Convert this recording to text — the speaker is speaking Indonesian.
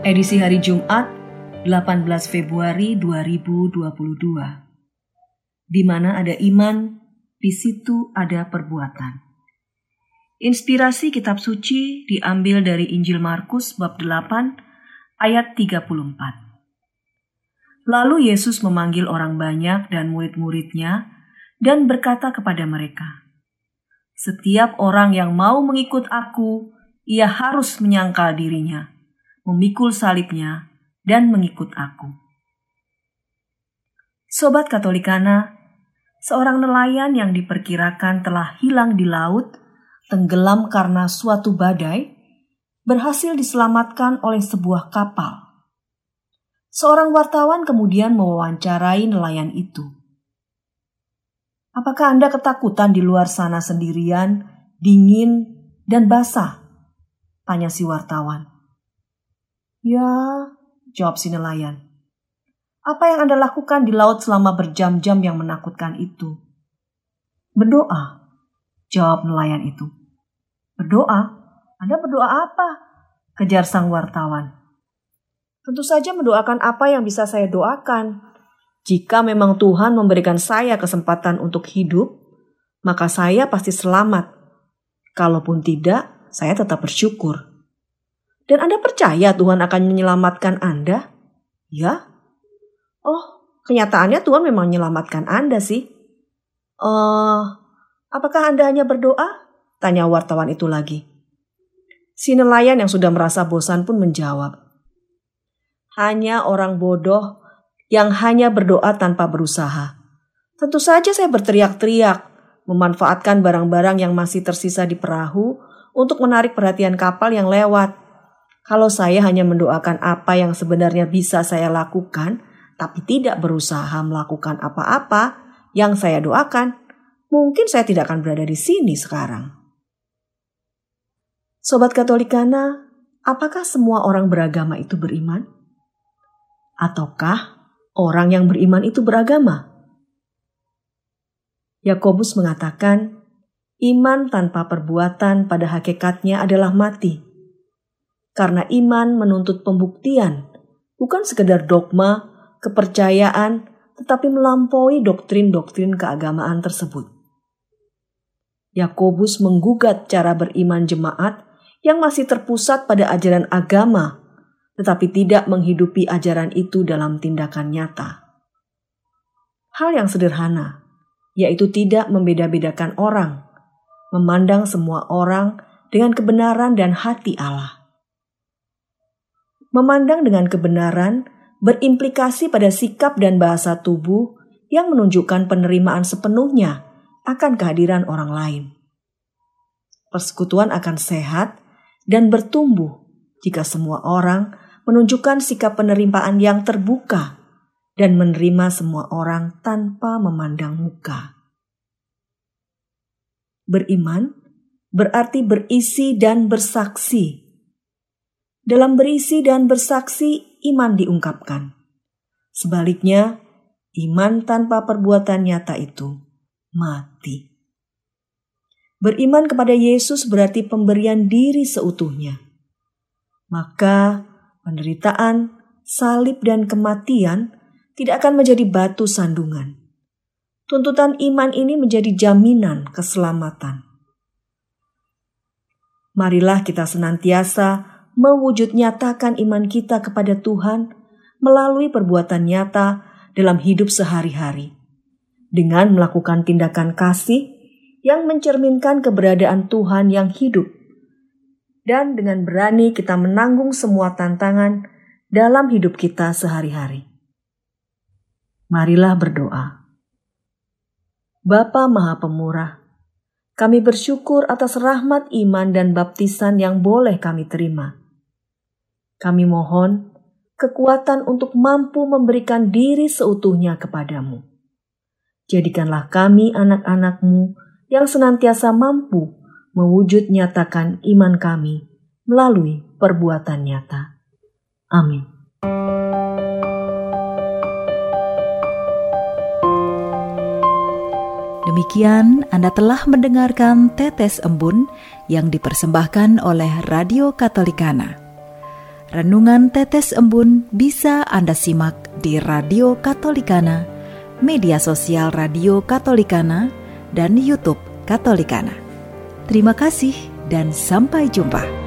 edisi hari Jumat, 18 Februari 2022. Di mana ada iman, di situ ada perbuatan. Inspirasi kitab suci diambil dari Injil Markus bab 8 ayat 34. Lalu Yesus memanggil orang banyak dan murid-muridnya dan berkata kepada mereka, "Setiap orang yang mau mengikut aku, ia harus menyangkal dirinya, memikul salibnya, dan mengikut aku. Sobat Katolikana, seorang nelayan yang diperkirakan telah hilang di laut, tenggelam karena suatu badai, berhasil diselamatkan oleh sebuah kapal. Seorang wartawan kemudian mewawancarai nelayan itu. Apakah Anda ketakutan di luar sana sendirian, dingin, dan basah? Tanya si wartawan. Ya, jawab si nelayan. Apa yang Anda lakukan di laut selama berjam-jam yang menakutkan itu? Berdoa, jawab nelayan itu. Berdoa? Anda berdoa apa? Kejar sang wartawan. Tentu saja mendoakan apa yang bisa saya doakan. Jika memang Tuhan memberikan saya kesempatan untuk hidup, maka saya pasti selamat. Kalaupun tidak, saya tetap bersyukur. Dan Anda percaya Tuhan akan menyelamatkan Anda? Ya? Oh, kenyataannya Tuhan memang menyelamatkan Anda sih. Uh, apakah Anda hanya berdoa? Tanya wartawan itu lagi. Si nelayan yang sudah merasa bosan pun menjawab. Hanya orang bodoh yang hanya berdoa tanpa berusaha. Tentu saja saya berteriak-teriak, memanfaatkan barang-barang yang masih tersisa di perahu untuk menarik perhatian kapal yang lewat. Kalau saya hanya mendoakan apa yang sebenarnya bisa saya lakukan, tapi tidak berusaha melakukan apa-apa yang saya doakan, mungkin saya tidak akan berada di sini sekarang. Sobat Katolikana, apakah semua orang beragama itu beriman? Ataukah orang yang beriman itu beragama? Yakobus mengatakan, Iman tanpa perbuatan pada hakikatnya adalah mati. Karena iman menuntut pembuktian, bukan sekedar dogma, kepercayaan, tetapi melampaui doktrin-doktrin keagamaan tersebut. Yakobus menggugat cara beriman jemaat yang masih terpusat pada ajaran agama, tetapi tidak menghidupi ajaran itu dalam tindakan nyata. Hal yang sederhana, yaitu tidak membeda-bedakan orang, memandang semua orang dengan kebenaran dan hati Allah. Memandang dengan kebenaran berimplikasi pada sikap dan bahasa tubuh yang menunjukkan penerimaan sepenuhnya akan kehadiran orang lain. Persekutuan akan sehat dan bertumbuh jika semua orang menunjukkan sikap penerimaan yang terbuka dan menerima semua orang tanpa memandang muka. Beriman berarti berisi dan bersaksi. Dalam berisi dan bersaksi, iman diungkapkan. Sebaliknya, iman tanpa perbuatan nyata itu mati. Beriman kepada Yesus berarti pemberian diri seutuhnya. Maka penderitaan, salib, dan kematian tidak akan menjadi batu sandungan tuntutan iman ini menjadi jaminan keselamatan. Marilah kita senantiasa mewujud nyatakan iman kita kepada Tuhan melalui perbuatan nyata dalam hidup sehari-hari. Dengan melakukan tindakan kasih yang mencerminkan keberadaan Tuhan yang hidup. Dan dengan berani kita menanggung semua tantangan dalam hidup kita sehari-hari. Marilah berdoa. Bapa Maha Pemurah, kami bersyukur atas rahmat iman dan baptisan yang boleh kami terima. Kami mohon, kekuatan untuk mampu memberikan diri seutuhnya kepadamu. Jadikanlah kami anak-anakmu yang senantiasa mampu mewujud nyatakan iman kami melalui perbuatan nyata. Amin. Demikian Anda telah mendengarkan Tetes Embun yang dipersembahkan oleh Radio Katolikana. Renungan Tetes Embun bisa Anda simak di Radio Katolikana, media sosial Radio Katolikana, dan YouTube Katolikana. Terima kasih dan sampai jumpa.